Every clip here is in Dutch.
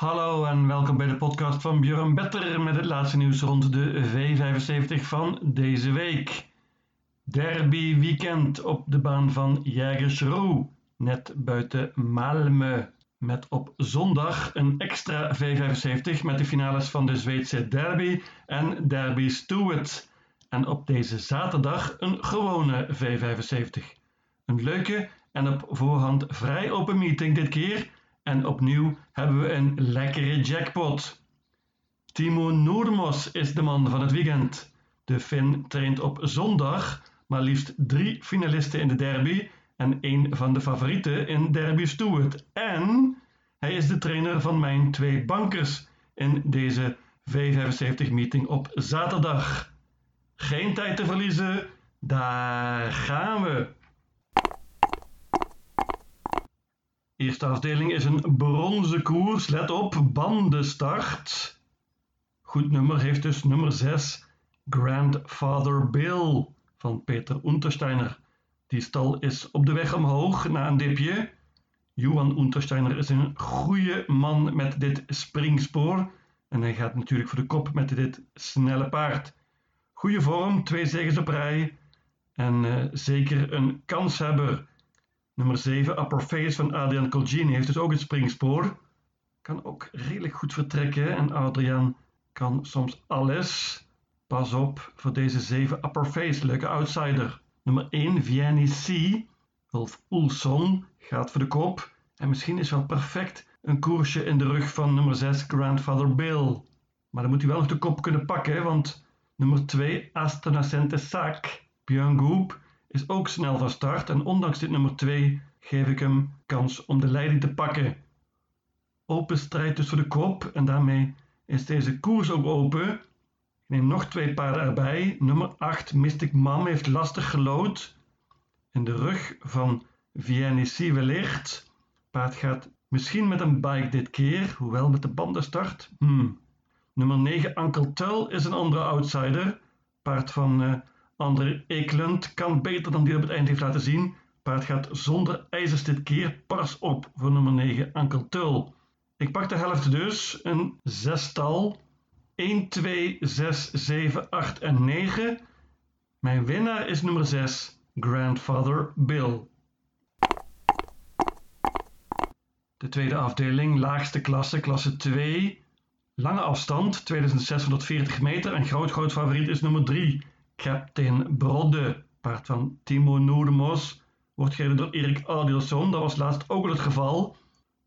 Hallo en welkom bij de podcast van Björn Better met het laatste nieuws rond de V75 van deze week. Derby weekend op de baan van Jägersro, net buiten Malmö. Met op zondag een extra V75 met de finales van de Zweedse Derby en Derby Stewart. En op deze zaterdag een gewone V75. Een leuke en op voorhand vrij open meeting dit keer. En opnieuw hebben we een lekkere jackpot. Timo Noormos is de man van het weekend. De Fin traint op zondag maar liefst drie finalisten in de derby en één van de favorieten in Derby Stewart. En hij is de trainer van mijn twee bankers in deze V75-meeting op zaterdag. Geen tijd te verliezen, daar gaan we. Eerste afdeling is een bronzen koers. Let op, bandenstart. Goed nummer heeft dus nummer 6, Grandfather Bill van Peter Untersteiner. Die stal is op de weg omhoog na een dipje. Johan Untersteiner is een goede man met dit springspoor. En hij gaat natuurlijk voor de kop met dit snelle paard. Goede vorm, twee zegens op rij. En uh, zeker een kanshebber. Nummer 7, Upper van Adrian Colgini, heeft dus ook het springspoor. Kan ook redelijk goed vertrekken. En Adrian kan soms alles. Pas op voor deze 7 Upper Face, leuke outsider. Nummer 1, Vianney C. Wolf Oelson gaat voor de kop. En misschien is wel perfect een koersje in de rug van nummer 6, Grandfather Bill. Maar dan moet hij wel nog de kop kunnen pakken, want nummer 2, Astonacente Saak, Björn Goop, is ook snel van start. En ondanks dit nummer 2 geef ik hem kans om de leiding te pakken. Open strijd dus voor de kop en daarmee is deze koers ook open. Ik neem nog twee paarden erbij. Nummer 8, Mystic Mam, heeft lastig gelood. In de rug van Vienney wellicht. Paard gaat misschien met een bike dit keer, hoewel met de bandenstart. Hmm. Nummer 9, Uncle Tull, is een andere outsider. Paard van uh, André Ekelund kan beter dan die op het eind heeft laten zien. Paard gaat zonder ijzers dit keer. Pas op voor nummer 9, Uncle Tull. Ik pak de helft dus. Een zestal. 1, 2, 6, 7, 8 en 9. Mijn winnaar is nummer 6, Grandfather Bill. De tweede afdeling, laagste klasse, klasse 2. Lange afstand, 2640 meter. En groot, groot favoriet is nummer 3, Captain Brodde. Paard van Timo Noormos. Wordt gereden door Erik Adilson. Dat was laatst ook al het geval.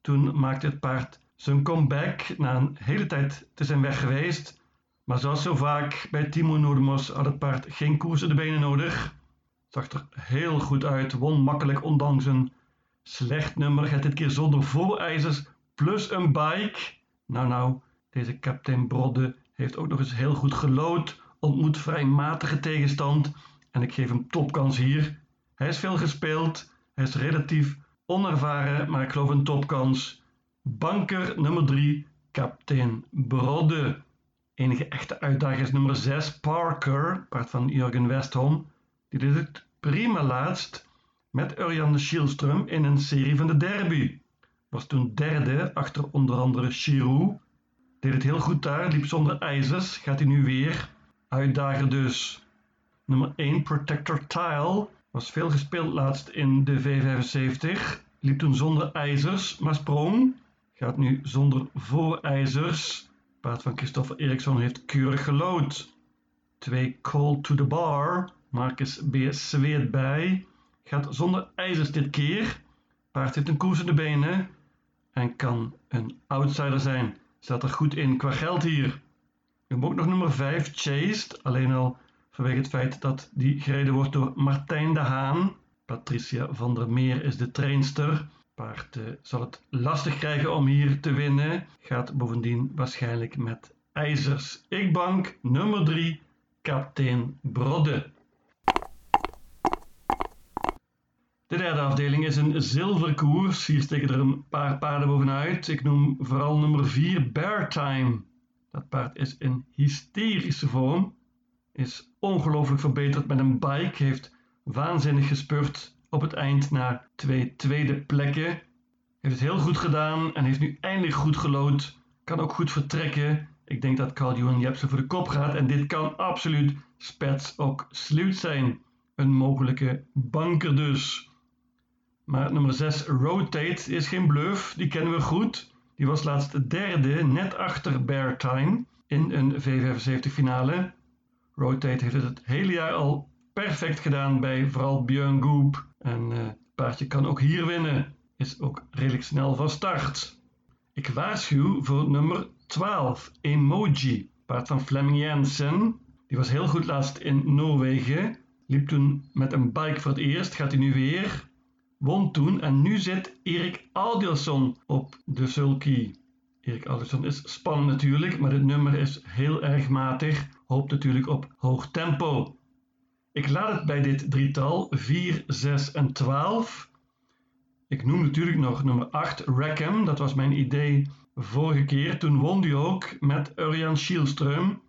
Toen maakte het paard zijn comeback na een hele tijd te zijn weg geweest. Maar zoals zo vaak bij Timo Noormos had het paard geen koers in de benen nodig. Zag er heel goed uit, won makkelijk ondanks een slecht nummer. Gaat dit keer zonder voorijzers plus een bike. Nou nou, deze kapitein Brodde heeft ook nog eens heel goed gelood. Ontmoet vrij matige tegenstand. En ik geef hem topkans hier. Hij is veel gespeeld. Hij is relatief onervaren, maar ik geloof een topkans. Banker nummer 3, kapitein Brodde. Enige echte uitdager is nummer 6, Parker, paard van Jurgen Westholm. Die deed het prima laatst met Urjan Schielström in een serie van de derby. Was toen derde achter onder andere Chirou. Deed het heel goed daar, liep zonder ijzers. Gaat hij nu weer. Uitdager dus. Nummer 1, Protector Tile. Was veel gespeeld laatst in de V75. Liep toen zonder ijzers, maar sprong. Gaat nu zonder voorijzers. Paard van Christopher Eriksson heeft keurig gelood. 2 Call to the Bar. Marcus B. zweert bij. Gaat zonder ijzers dit keer. Paard heeft een koers in de benen. En kan een outsider zijn. Staat er goed in qua geld hier. We hebben ook nog nummer 5, Chased. Alleen al vanwege het feit dat die gereden wordt door Martijn de Haan. Patricia van der Meer is de trainster. Paard uh, zal het lastig krijgen om hier te winnen. Gaat bovendien waarschijnlijk met ijzers. Ik bank nummer 3, kapitein Brodde. De derde afdeling is een zilverkoers. Hier steken er een paar paarden bovenuit. Ik noem vooral nummer 4 Bear Time. Dat paard is in hysterische vorm. Is ongelooflijk verbeterd met een bike. Heeft waanzinnig gespurt op het eind naar twee tweede plekken. Heeft het heel goed gedaan en heeft nu eindelijk goed gelood. kan ook goed vertrekken. Ik denk dat Carl Johan Jepsen voor de kop gaat en dit kan absoluut spets ook sluit zijn. Een mogelijke banker dus. Maar nummer 6 Rotate is geen bluff, die kennen we goed. Die was laatst derde, net achter Bear Time in een V75 finale. Rotate heeft het hele jaar al perfect gedaan bij vooral Björn Goop. En uh, het paardje kan ook hier winnen. Is ook redelijk snel van start. Ik waarschuw voor nummer 12, Emoji. Paard van Fleming Jensen. Die was heel goed laatst in Noorwegen. Liep toen met een bike voor het eerst. Gaat hij nu weer. Won toen en nu zit Erik Aldielson op de sulky. Erik Aldielson is spannend natuurlijk, maar dit nummer is heel erg matig. Hoopt natuurlijk op hoog tempo. Ik laat het bij dit drietal 4, 6 en 12. Ik noem natuurlijk nog nummer 8 Rackham. Dat was mijn idee vorige keer. Toen won hij ook met Urian Schielström.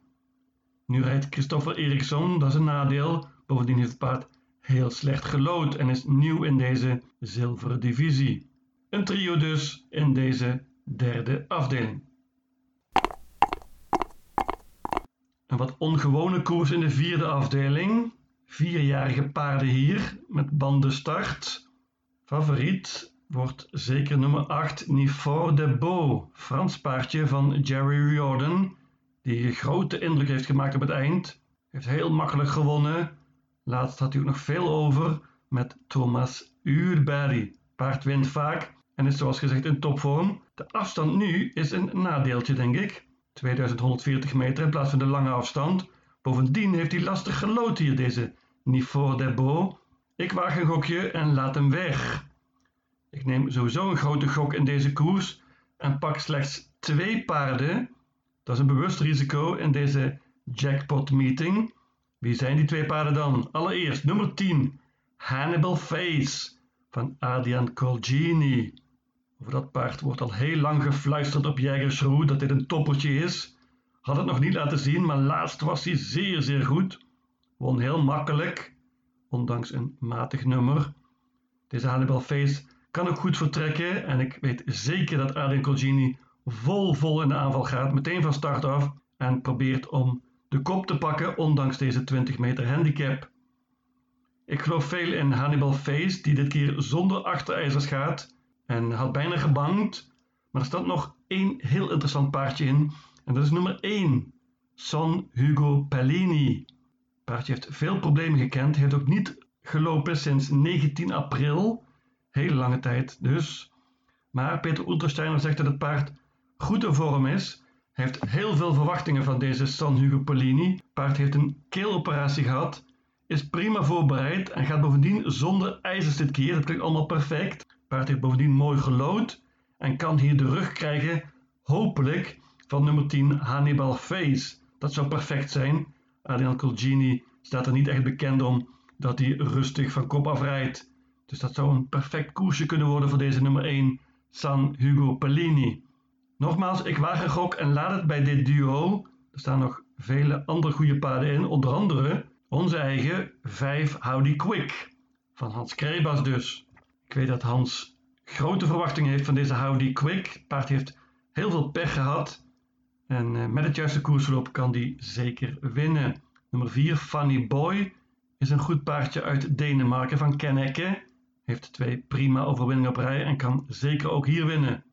Nu rijdt Christopher Eriksson, dat is een nadeel. Bovendien heeft het paard heel slecht gelood en is nieuw in deze zilveren divisie. Een trio dus in deze derde afdeling. Een wat ongewone koers in de vierde afdeling. Vierjarige paarden hier met bandenstart. Favoriet wordt zeker nummer 8 Nifort de Beau, Frans paardje van Jerry Riordan, die grote indruk heeft gemaakt op het eind. Heeft heel makkelijk gewonnen. Laatst had hij ook nog veel over met Thomas Uurberry. Paard wint vaak en is zoals gezegd in topvorm. De afstand nu is een nadeeltje, denk ik. 2140 meter in plaats van de lange afstand. Bovendien heeft hij lastig gelood hier, deze Nifort de Beau. Ik waag een gokje en laat hem weg. Ik neem sowieso een grote gok in deze koers en pak slechts twee paarden. Dat is een bewust risico in deze jackpot meeting. Wie zijn die twee paarden dan? Allereerst nummer 10, Hannibal Face van Adrian Colgini. Over dat paard wordt al heel lang gefluisterd op Jägersroe dat dit een toppertje is. Had het nog niet laten zien, maar laatst was hij zeer zeer goed. Won heel makkelijk, ondanks een matig nummer. Deze Hannibal Face kan ook goed vertrekken en ik weet zeker dat Adrian Colgini vol vol in de aanval gaat, meteen van start af en probeert om de kop te pakken ondanks deze 20 meter handicap. Ik geloof veel in Hannibal Face die dit keer zonder achterijzers gaat en had bijna gebankt, maar er staat nog één heel interessant paardje in en dat is nummer 1, Son Hugo Pellini. paardje heeft veel problemen gekend, heeft ook niet gelopen sinds 19 april, hele lange tijd dus. Maar Peter Untersteiner zegt dat het paard goed in vorm is. Heeft heel veel verwachtingen van deze San Hugo Polini. Paard heeft een keeloperatie gehad, is prima voorbereid en gaat bovendien zonder ijzers dit keer. Dat klinkt allemaal perfect. Paard heeft bovendien mooi gelood en kan hier de rug krijgen, hopelijk, van nummer 10 Hannibal Face. Dat zou perfect zijn. Adrian Colgini staat er niet echt bekend om dat hij rustig van kop afrijdt. Dus dat zou een perfect koersje kunnen worden voor deze nummer 1, San Hugo Pellini. Nogmaals, ik waag gok en laat het bij dit duo. Er staan nog vele andere goede paarden in, onder andere onze eigen 5 Howdy Quick. Van Hans Krebas dus. Ik weet dat Hans grote verwachtingen heeft van deze Howdy Quick. paard heeft heel veel pech gehad. En eh, met het juiste koersverloop kan die zeker winnen. Nummer 4, Funny Boy, is een goed paardje uit Denemarken van Kenneke. Heeft twee prima overwinningen op rij en kan zeker ook hier winnen.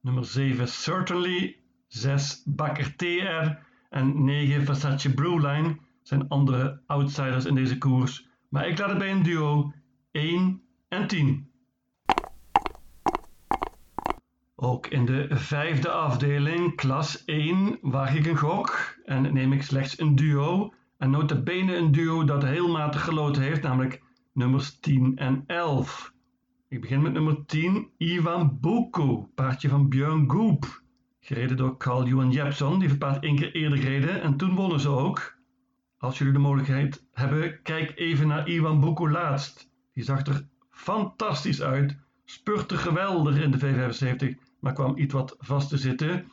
Nummer 7 Certainly, 6 Bakker TR en 9 Versace Brewline zijn andere outsiders in deze koers. Maar ik laat het bij een duo 1 en 10. Ook in de vijfde afdeling, klas 1, waag ik een gok en neem ik slechts een duo. En notabene een duo dat heel matig geloten heeft, namelijk nummers 10 en 11. Ik begin met nummer 10, Ivan Boko, paardje van Björn Goop. Gereden door Carl Johan Jepson, die het paard één keer eerder gereden en toen wonnen ze ook. Als jullie de mogelijkheid hebben, kijk even naar Ivan Boko laatst. Die zag er fantastisch uit, spurte geweldig in de V75, maar kwam iets wat vast te zitten.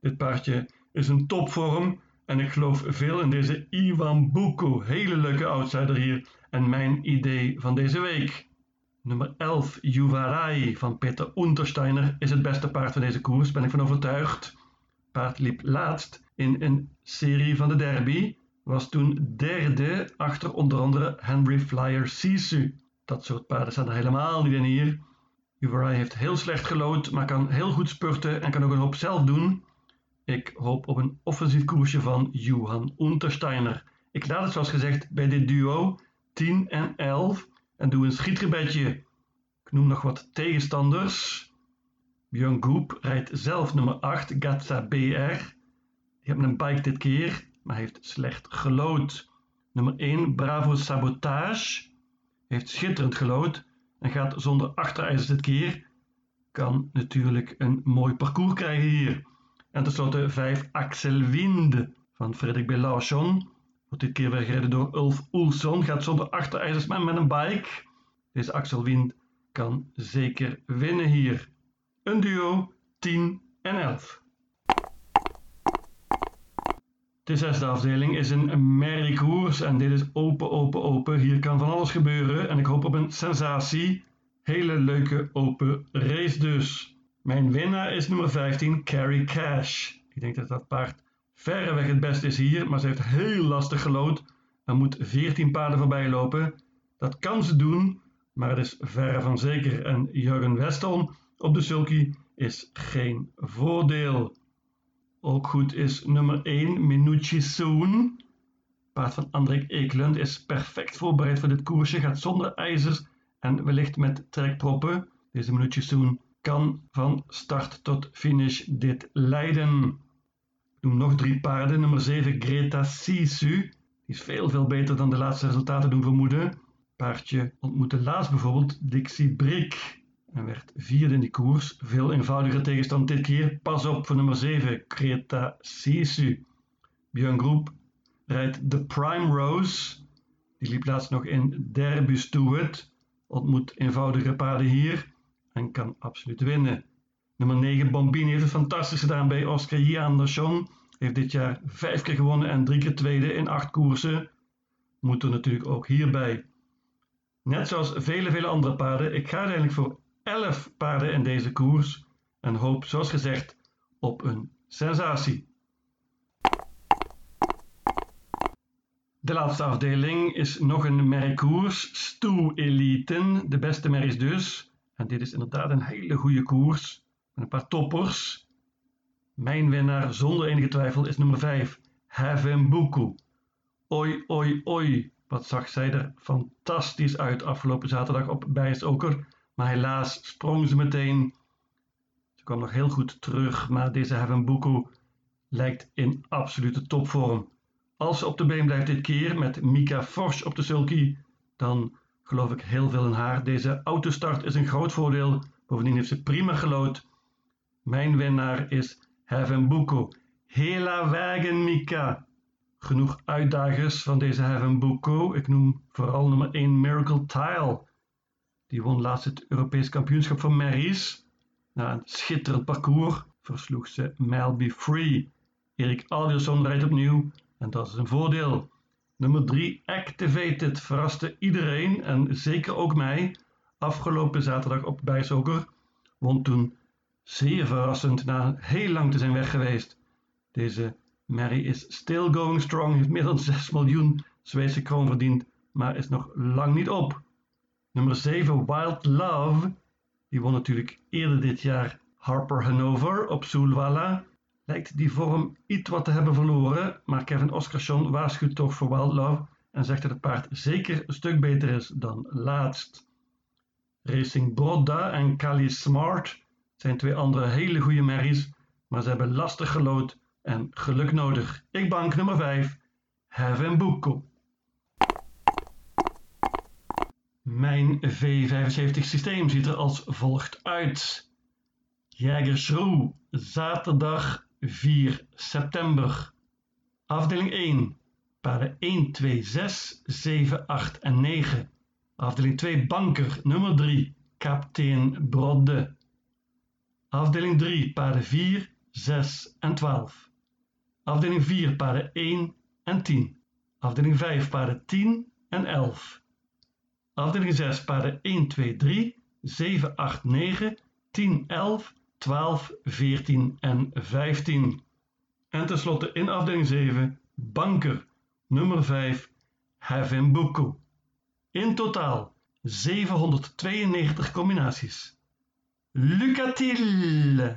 Dit paardje is een topvorm en ik geloof veel in deze Ivan Boko. Hele leuke outsider hier en mijn idee van deze week. Nummer 11, Juvarai van Peter Untersteiner, is het beste paard van deze koers, ben ik van overtuigd. paard liep laatst in een serie van de derby, was toen derde achter onder andere Henry Flyer Sisu. Dat soort paarden staan er helemaal niet in hier. Uverai heeft heel slecht gelood, maar kan heel goed spurten en kan ook een hoop zelf doen. Ik hoop op een offensief koersje van Johan Untersteiner. Ik laat het zoals gezegd bij dit duo 10 en 11 en doe een schietgebedje. Ik noem nog wat tegenstanders. Björn Goep rijdt zelf nummer 8, Gatsa BR. Die heeft een bike dit keer, maar heeft slecht gelood. Nummer 1, Bravo Sabotage. Heeft schitterend gelood en gaat zonder achterijzers dit keer. Kan natuurlijk een mooi parcours krijgen hier. En tenslotte 5 Axel Wind van Frederik Belachon. Wordt dit keer weer gereden door Ulf Oelson. Gaat zonder achterijzers, maar met een bike. Deze Axel Wind kan zeker winnen hier. Een duo 10 en 11. De zesde afdeling is een merriekoers en dit is open, open, open. Hier kan van alles gebeuren en ik hoop op een sensatie. Hele leuke open race dus. Mijn winnaar is nummer 15, Carrie Cash. Ik denk dat dat paard verreweg het beste is hier, maar ze heeft heel lastig gelood en moet 14 paarden voorbij lopen. Dat kan ze doen, maar het is verre van zeker. En Jurgen Weston op de sulky is geen voordeel. Ook goed is nummer 1, Minucci Soon. Paard van Andrik Ekelund is perfect voorbereid voor dit koersje, gaat zonder ijzers en wellicht met trekproppen. Deze Minucci Soon kan van start tot finish dit leiden. Noem nog drie paarden. Nummer 7 Greta Sisu. Die is veel veel beter dan de laatste resultaten doen vermoeden. Paardje ontmoette laatst bijvoorbeeld Dixie Brick en werd vierde in die koers. Veel eenvoudiger tegenstand dit keer. Pas op voor nummer 7 Greta Sisu. Björn Groep rijdt de Prime Rose. Die liep laatst nog in Derby Stewart. Ontmoet eenvoudige paarden hier en kan absoluut winnen. Nummer 9 Bombini heeft het fantastisch gedaan bij Oscar J. Andersson. Heeft dit jaar vijf keer gewonnen en drie keer tweede in acht koersen. Moet er natuurlijk ook hierbij. Net zoals vele, vele andere paarden. Ik ga uiteindelijk voor 11 paarden in deze koers. En hoop, zoals gezegd, op een sensatie. De laatste afdeling is nog een merkkoers. Stoe Eliten, de beste merries dus. En dit is inderdaad een hele goede koers. Een paar toppers. Mijn winnaar zonder enige twijfel is nummer 5. Havembuku. Oi, oi, oi. Wat zag zij er fantastisch uit afgelopen zaterdag op Bijsoker. Maar helaas sprong ze meteen. Ze kwam nog heel goed terug, maar deze Havembuku lijkt in absolute topvorm. Als ze op de been blijft dit keer met Mika Forsch op de sulky, dan geloof ik heel veel in haar. Deze autostart is een groot voordeel. Bovendien heeft ze prima gelood. Mijn winnaar is Heaven Buko. Hela wagen Mika. Genoeg uitdagers van deze Heaven Buko. Ik noem vooral nummer 1 Miracle Tile. Die won laatst het Europees kampioenschap van Maries. Na een schitterend parcours versloeg ze Melby Free. Erik Alderson rijdt opnieuw en dat is een voordeel. Nummer 3, Activated, verraste iedereen en zeker ook mij. Afgelopen zaterdag op Bijsoker won toen zeer verrassend na heel lang te zijn weg geweest. Deze Mary is still going strong, heeft meer dan 6 miljoen Zweedse kroon verdiend, maar is nog lang niet op. Nummer 7, Wild Love, die won natuurlijk eerder dit jaar Harper Hanover op Soelwalla lijkt die vorm iets wat te hebben verloren, maar Kevin Oscarsson waarschuwt toch voor Wild Love en zegt dat het paard zeker een stuk beter is dan laatst. Racing Brodda en Kali Smart zijn twee andere hele goede merries, maar ze hebben lastig gelood en geluk nodig. Ik bank nummer 5, Heaven. Mijn V75 systeem ziet er als volgt uit. Jägersroe, zaterdag 4 september. Afdeling 1, paarden 1, 2, 6, 7, 8 en 9. Afdeling 2, banker nummer 3, kapitein Brodde. Afdeling 3, paarden 4, 6 en 12. Afdeling 4, paarden 1 en 10. Afdeling 5, paarden 10 en 11. Afdeling 6, paarden 1, 2, 3, 7, 8, 9, 10, 11 12, 14 en 15. En tenslotte in afdeling 7 Banker nummer 5 Buku. In totaal 792 combinaties. Lycka till!